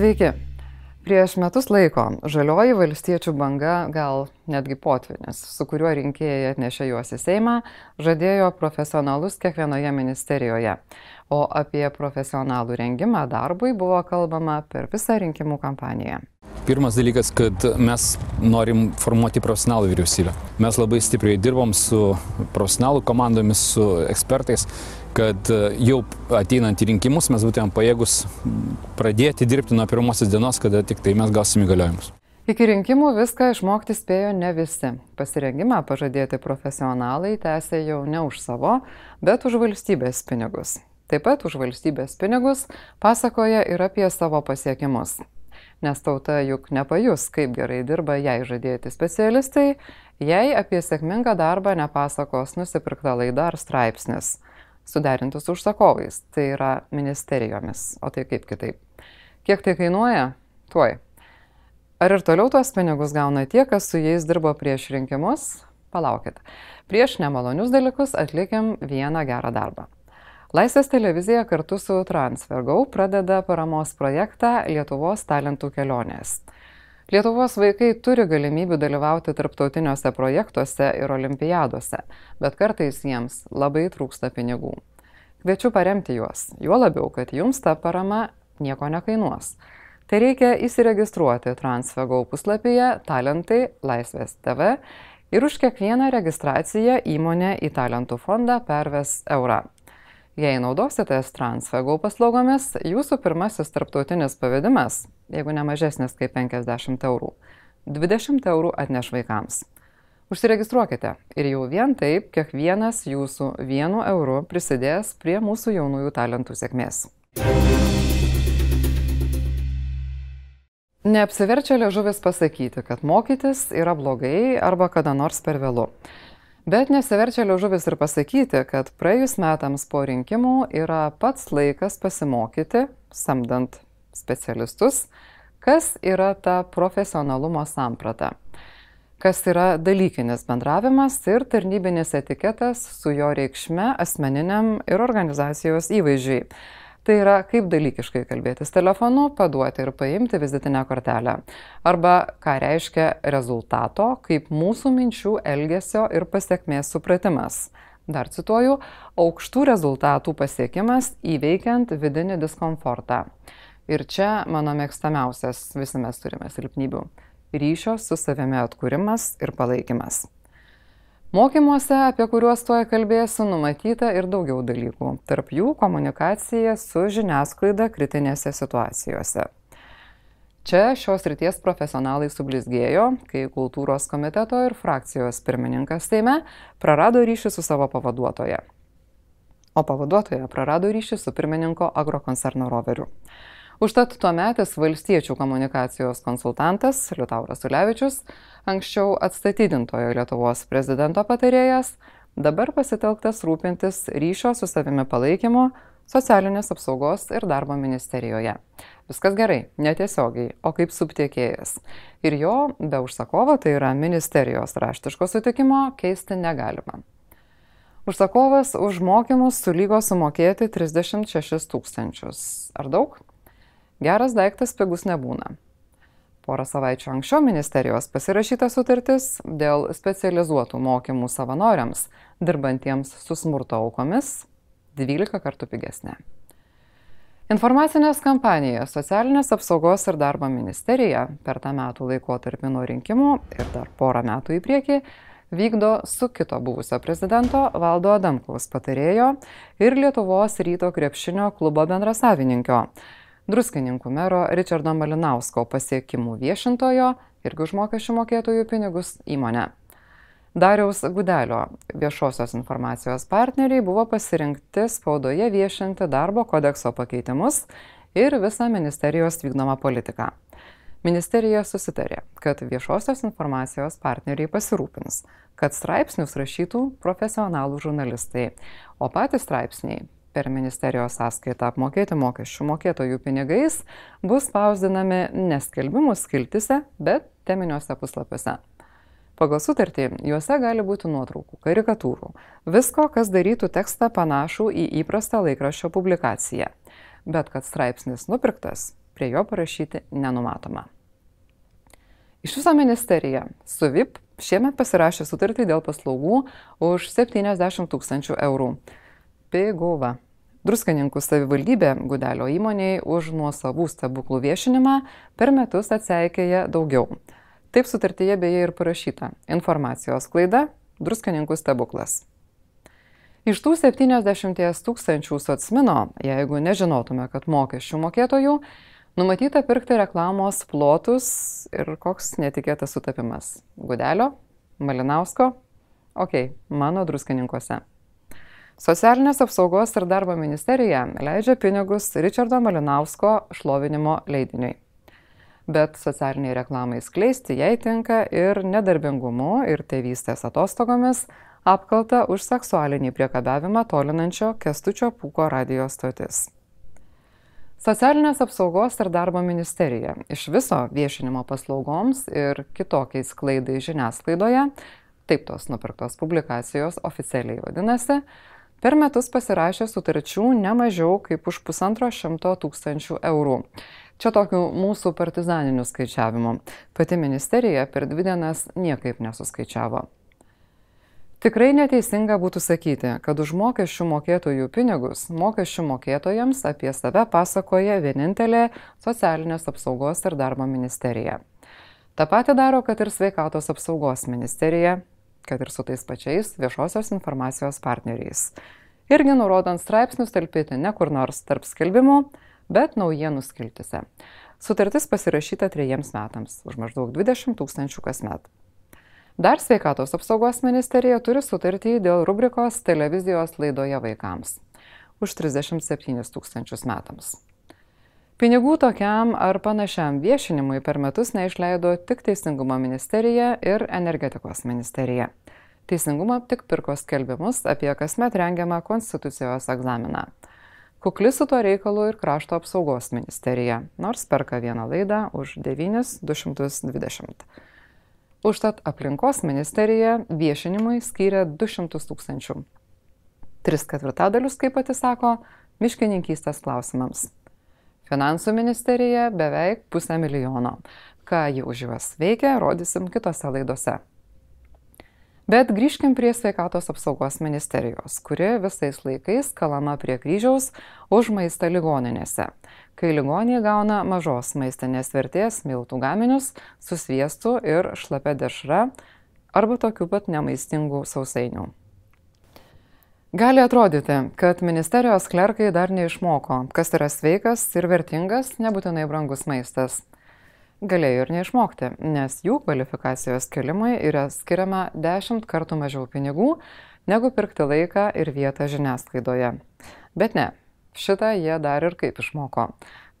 Sveiki. Prieš metus laiko žalioji valstiečių banga, gal netgi potvinis, su kuriuo rinkėjai atnešė juos į Seimą, žadėjo profesionalus kiekvienoje ministerijoje. O apie profesionalų rengimą darbui buvo kalbama per visą rinkimų kampaniją. Pirmas dalykas, kad mes norim formuoti profesionalų vyriausybę. Mes labai stipriai dirbom su profesionalų komandomis, su ekspertais kad e, jau ateinant į rinkimus mes būtumėm pajėgus pradėti dirbti nuo pirmosios dienos, kada tik tai mes gausim įgaliojimus. Iki rinkimų viską išmokti spėjo ne visi. Pasirengimą pažadėti profesionalai tęsė jau ne už savo, bet už valstybės pinigus. Taip pat už valstybės pinigus pasakoja ir apie savo pasiekimus. Nes tauta juk nepajus, kaip gerai dirba jai žadėti specialistai, jei apie sėkmingą darbą nepasakos nusipirkta laida ar straipsnis suderinti su užsakovais, tai yra ministerijomis, o tai kaip kitaip. Kiek tai kainuoja? Tuoj. Ar ir toliau tuos pinigus gauna tie, kas su jais dirbo prieš rinkimus? Palaukit. Prieš nemalonius dalykus atlikim vieną gerą darbą. Laisvės televizija kartu su Transfergau pradeda paramos projektą Lietuvos talentų kelionės. Lietuvos vaikai turi galimybių dalyvauti tarptautiniuose projektuose ir olimpiadose, bet kartais jiems labai trūksta pinigų. Kviečiu paremti juos, juo labiau, kad jums ta parama nieko nekainuos. Tai reikia įsiregistruoti Transfegau puslapyje Talentai Laisvės TV ir už kiekvieną registraciją įmonė į talentų fondą perves eurą. Jei naudositės Transfegau paslaugomis, jūsų pirmasis tarptautinis pavedimas, jeigu ne mažesnis kaip 50 eurų, 20 eurų atneš vaikams. Užsiregistruokite ir jau vien taip kiekvienas jūsų vienu euru prisidės prie mūsų jaunųjų talentų sėkmės. Neapsiverčia liežuvis pasakyti, kad mokytis yra blogai arba kada nors per vėlu. Bet nesiverčia liaužuvis ir pasakyti, kad praėjus metams po rinkimų yra pats laikas pasimokyti, samdant specialistus, kas yra ta profesionalumo samprata, kas yra dalykinis bendravimas ir tarnybinis etiketas su jo reikšme asmeniniam ir organizacijos įvaizdžiai. Tai yra kaip dalykiškai kalbėtis telefonu, paduoti ir paimti vizitinę kortelę. Arba ką reiškia rezultato, kaip mūsų minčių elgesio ir pasiekmės supratimas. Dar cituoju, aukštų rezultatų pasiekimas įveikiant vidinį diskomfortą. Ir čia mano mėgstamiausias, visi mes turime silpnybių - ryšio su savimi atkūrimas ir palaikymas. Mokymuose, apie kuriuos tuoj kalbėsiu, numatyta ir daugiau dalykų. Tarp jų komunikacija su žiniasklaida kritinėse situacijose. Čia šios ryties profesionalai sublizgėjo, kai kultūros komiteto ir frakcijos pirmininkas Seime prarado ryšį su savo pavaduotoja. O pavaduotoja prarado ryšį su pirmininko agrokoncerno roveriu. Užtat tuo metis valstiečių komunikacijos konsultantas Liutauras Ulevičius, anksčiau atstatydintojo Lietuvos prezidento patarėjas, dabar pasitelktas rūpintis ryšio su savimi palaikymo socialinės apsaugos ir darbo ministerijoje. Viskas gerai, netiesiogiai, o kaip subtiekėjas. Ir jo be užsakovo, tai yra ministerijos raštiško sutikimo, keisti negalima. Užsakovas už mokymus sulygo sumokėti 36 tūkstančius. Ar daug? Geras daiktas pigus nebūna. Porą savaičių anksčiau ministerijos pasirašyta sutartis dėl specializuotų mokymų savanoriams, dirbantiems su smurto aukomis, 12 kartų pigesnė. Informacinės kampanijas Socialinės apsaugos ir darbo ministerija per tą metų laikotarpį nuo rinkimų ir dar porą metų į priekį vykdo su kito buvusio prezidento Valdo Adamkaus patarėjo ir Lietuvos ryto krepšinio klubo bendrasavininkio druskininkų mero Richardo Malinausko pasiekimų viešintojo irgi už mokesčių mokėtojų pinigus įmonę. Dariaus Gudelio viešosios informacijos partneriai buvo pasirinkti spaudoje viešinti darbo kodekso pakeitimus ir visą ministerijos vykdomą politiką. Ministerija susitarė, kad viešosios informacijos partneriai pasirūpins, kad straipsnius rašytų profesionalų žurnalistai, o patys straipsniai per ministerijos sąskaitą apmokėti mokesčių mokėtojų pinigais bus spausdinami ne skelbimų skiltise, bet teminiuose puslapiuose. Pagal sutartį juose gali būti nuotraukų, karikatūrų, visko, kas darytų tekstą panašų į įprastą laikraščio publikaciją. Bet kad straipsnis nupirktas, prie jo parašyti nenumatoma. Iš viso ministerija su VIP šiemet pasirašė sutartį dėl paslaugų už 70 tūkstančių eurų. Piguva. Druskaninkų savivaldybė Gudelio įmoniai už nuosavų stebuklų viešinimą per metus atseikėja daugiau. Taip sutartyje beje ir parašyta - informacijos klaida - druskaninkų stebuklas. Iš tų 70 tūkstančių socmino, jeigu nežinotume, kad mokesčių mokėtojų, numatyta pirkti reklamos plotus ir koks netikėtas sutapimas - Gudelio, Malinausko, ok, mano druskaninkose. Socialinės apsaugos ir darbo ministerija leidžia pinigus Richardo Malinausko šlovinimo leidiniui. Bet socialiniai reklamai skleisti jai tinka ir nedarbingumu, ir tėvystės atostogomis apkalta už seksualinį priekabiavimą tolinančio Kestučio Pūko radijos stotis. Socialinės apsaugos ir darbo ministerija iš viso viešinimo paslaugoms ir kitokiais klaidai žiniasklaidoje, taip tos nupirktos publikacijos oficialiai vadinasi, per metus pasirašė sutarčių ne mažiau kaip už pusantro šimto tūkstančių eurų. Čia tokių mūsų partizaninių skaičiavimų. Pati ministerija per dvi dienas niekaip nesuskaičiavo. Tikrai neteisinga būtų sakyti, kad už mokesčių mokėtojų pinigus mokesčių mokėtojams apie save pasakoja vienintelė socialinės apsaugos ir darbo ministerija. Ta pati daro, kad ir sveikatos apsaugos ministerija, kad ir su tais pačiais viešosios informacijos partneriais. Irgi nurodant straipsnius talpyti ne kur nors tarp skelbimų, bet naujienų skiltise. Sutartis pasirašyta trejiems metams, už maždaug 20 tūkstančių kasmet. Dar sveikatos apsaugos ministerija turi sutartį dėl rubrikos televizijos laidoje vaikams už 37 tūkstančius metams. Pinigų tokiam ar panašiam viešinimui per metus neišleido tik Teisingumo ministerija ir energetikos ministerija. Teisingumo tik pirko skelbimus apie kasmet rengiamą konstitucijos egzaminą. Kukli su tuo reikalu ir krašto apsaugos ministerija, nors perka vieną laidą už 9220. Užtat aplinkos ministerija viešinimui skyrė 200 tūkstančių. Tris ketvirtadalius, kaip pati sako, miškininkystės klausimams. Finansų ministerija beveik pusę milijono. Ką ji už juos veikia, rodysim kitose laidose. Bet grįžkim prie sveikatos apsaugos ministerijos, kuri visais laikais kalama prie kryžiaus už maistą ligoninėse, kai ligonė gauna mažos maistinės vertės miltų gaminius su sviestu ir šlapia dešra arba tokių pat nemaistingų sausainių. Gali atrodyti, kad ministerijos klerkai dar neišmoko, kas yra sveikas ir vertingas, nebūtinai brangus maistas. Galėjo ir neišmokti, nes jų kvalifikacijos kelimui yra skiriama dešimt kartų mažiau pinigų, negu pirkti laiką ir vietą žiniasklaidoje. Bet ne, šitą jie dar ir kaip išmoko.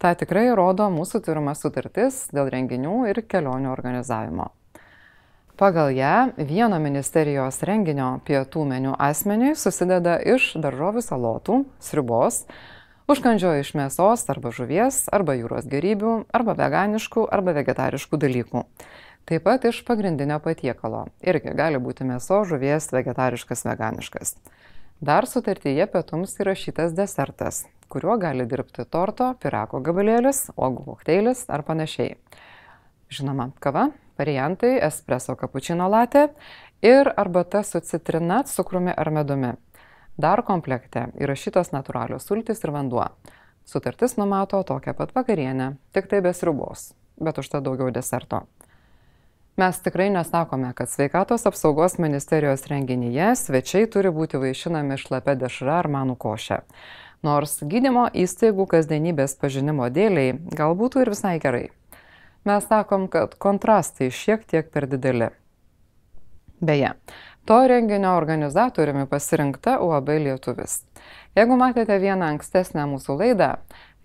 Ta tikrai rodo mūsų turima sutartis dėl renginių ir kelionių organizavimo. Pagal ją vieno ministerijos renginio pietų meniu asmeniui susideda iš daržovių salotų, sriubos, užkandžio iš mėsos arba žuvies, arba jūros gerybių, arba veganiškų, arba vegetariškų dalykų. Taip pat iš pagrindinio patiekalo. Irgi gali būti mėso, žuvies, vegetariškas, veganiškas. Dar sutartyje pietums įrašytas desertas, kuriuo gali dirbti torto, pirako gabalėlis, uogų kokteilis ar panašiai. Žinoma, kava, variantai - espreso cappuccino latte ir arbata su citrina, cukrumi ar medumi. Dar komplekte įrašytos natūralios sultis ir vanduo. Sutartis numato tokią pat vakarienę, tik tai be sriubos, bet užtat daugiau deserto. Mes tikrai nesakome, kad sveikatos apsaugos ministerijos renginyje svečiai turi būti vaišinami šlapia dešra ar manų košė. Nors gydymo įstaigų kasdienybės pažinimo dėliai gal būtų ir visai gerai mes sakom, kad kontrastai šiek tiek per dideli. Beje, to renginio organizatoriumi pasirinkta UAB Lietuvis. Jeigu matėte vieną ankstesnę mūsų laidą,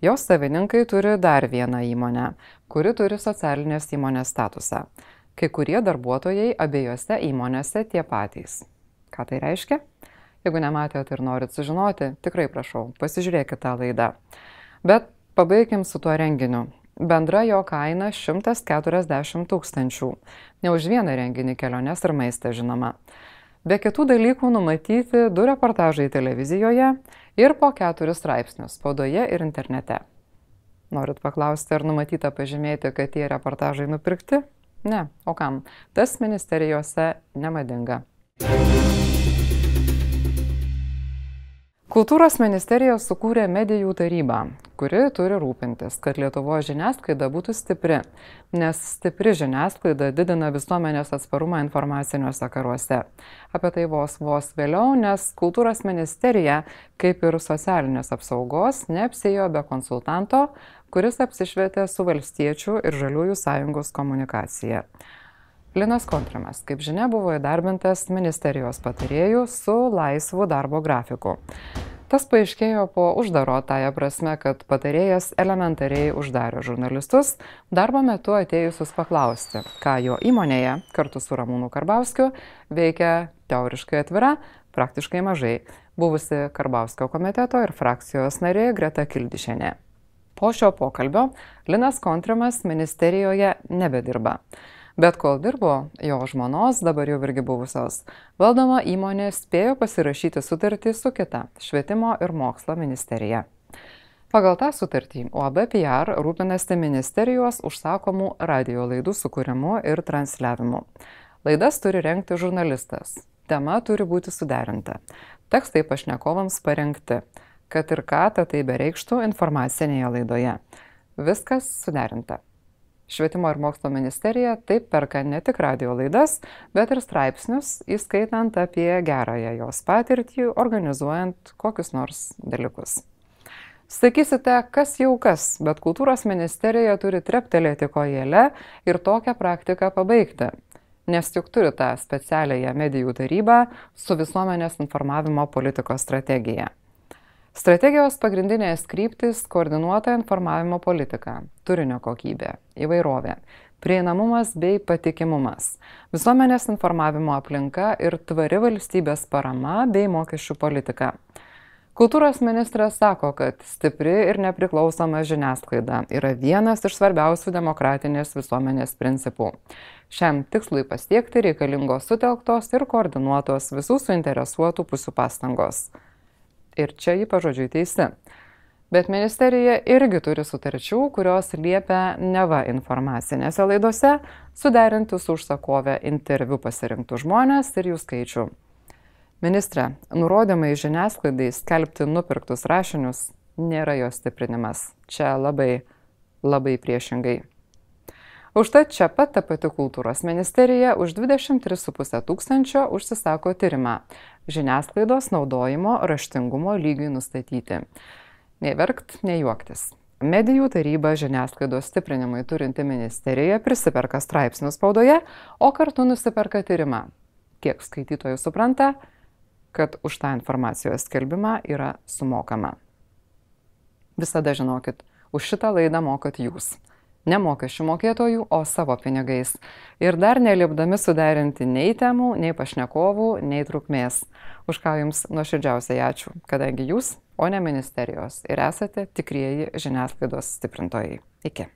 jos savininkai turi dar vieną įmonę, kuri turi socialinės įmonės statusą. Kai kurie darbuotojai abiejose įmonėse tie patys. Ką tai reiškia? Jeigu nematėte ir norit sužinoti, tikrai prašau, pasižiūrėkite tą laidą. Bet pabaigim su tuo renginiu. Bendra jo kaina 140 tūkstančių. Ne už vieną renginį keliones ir maistą žinoma. Be kitų dalykų numatyti du reportažai televizijoje ir po keturis straipsnius spaudoje ir internete. Norit paklausti, ar numatyta pažymėti, kad tie reportažai nupirkti? Ne, o kam? Tas ministerijose nemadinga. Kultūros ministerija sukūrė medijų tarybą, kuri turi rūpintis, kad Lietuvo žiniasklaida būtų stipri, nes stipri žiniasklaida didina visuomenės atsparumą informaciniuose karuose. Apie tai vos vos vėliau, nes kultūros ministerija, kaip ir socialinės apsaugos, neapsėjo be konsultanto, kuris apsišvietė su valstiečių ir žaliųjų sąjungos komunikacija. Linas Kontrimas, kaip žinia, buvo įdarbintas ministerijos patarėjų su laisvu darbo grafiku. Tas paaiškėjo po uždaro tąją prasme, kad patarėjas elementariai uždarė žurnalistus, darbo metu atėjusius paklausti, ką jo įmonėje kartu su Ramūnu Karbauskiu veikia teoriškai atvira, praktiškai mažai, buvusi Karbauskio komiteto ir frakcijos narė Greta Kildišenė. Po šio pokalbio Linas Kontrimas ministerijoje nebedirba. Bet kol dirbo, jo žmonos, dabar jau irgi buvusios, valdoma įmonė spėjo pasirašyti sutartį su kita - švietimo ir mokslo ministerija. Pagal tą sutartį UAB PR rūpinasi ministerijos užsakomų radio laidų sukūrimu ir transliavimu. Laidas turi renkti žurnalistas. Tema turi būti suderinta. Tekstai pašnekovams parengti, kad ir ką tai bereikštų informacinėje laidoje. Viskas suderinta. Švietimo ir mokslo ministerija taip perka ne tik radio laidas, bet ir straipsnius, įskaitant apie gerąją jos patirtį, organizuojant kokius nors dalykus. Sakysite, kas jau kas, bet kultūros ministerija turi treptelėti kojelę ir tokią praktiką pabaigti, nes juk turi tą specialiąją medijų tarybą su visuomenės informavimo politikos strategija. Strategijos pagrindinės kryptis - koordinuota informavimo politika, turinio kokybė, įvairovė, prieinamumas bei patikimumas, visuomenės informavimo aplinka ir tvari valstybės parama bei mokesčių politika. Kultūros ministras sako, kad stipri ir nepriklausoma žiniasklaida yra vienas iš svarbiausių demokratinės visuomenės principų. Šiam tikslui pasiekti reikalingos sutelktos ir koordinuotos visų suinteresuotų pusių pastangos. Ir čia jį pažodžiui teisi. Bet ministerija irgi turi sutarčių, kurios liepia neva informacinėse laidose suderinti su užsakovė interviu pasirinktų žmonės ir jų skaičių. Ministre, nurodymai žiniasklaidai skelbti nupirktus rašinius nėra jos stiprinimas. Čia labai, labai priešingai. Užtat čia pat ta pati kultūros ministerija už 23,5 tūkstančio užsisako tyrimą žiniasklaidos naudojimo raštingumo lygiui nustatyti. Nei verkt, nei juoktis. Medijų taryba žiniasklaidos stiprinimui turinti ministerija prisiperka straipsnius spaudoje, o kartu nusiperka tyrimą. Kiek skaitytojų supranta, kad už tą informacijos skelbimą yra sumokama. Visada žinokit, už šitą laidą mokat jūs ne mokesčių mokėtojų, o savo pinigais. Ir dar nelipdami suderinti nei temų, nei pašnekovų, nei trukmės. Už ką jums nuoširdžiausiai ačiū, kadangi jūs, o ne ministerijos, ir esate tikrieji žiniasklaidos stiprintojai. Iki.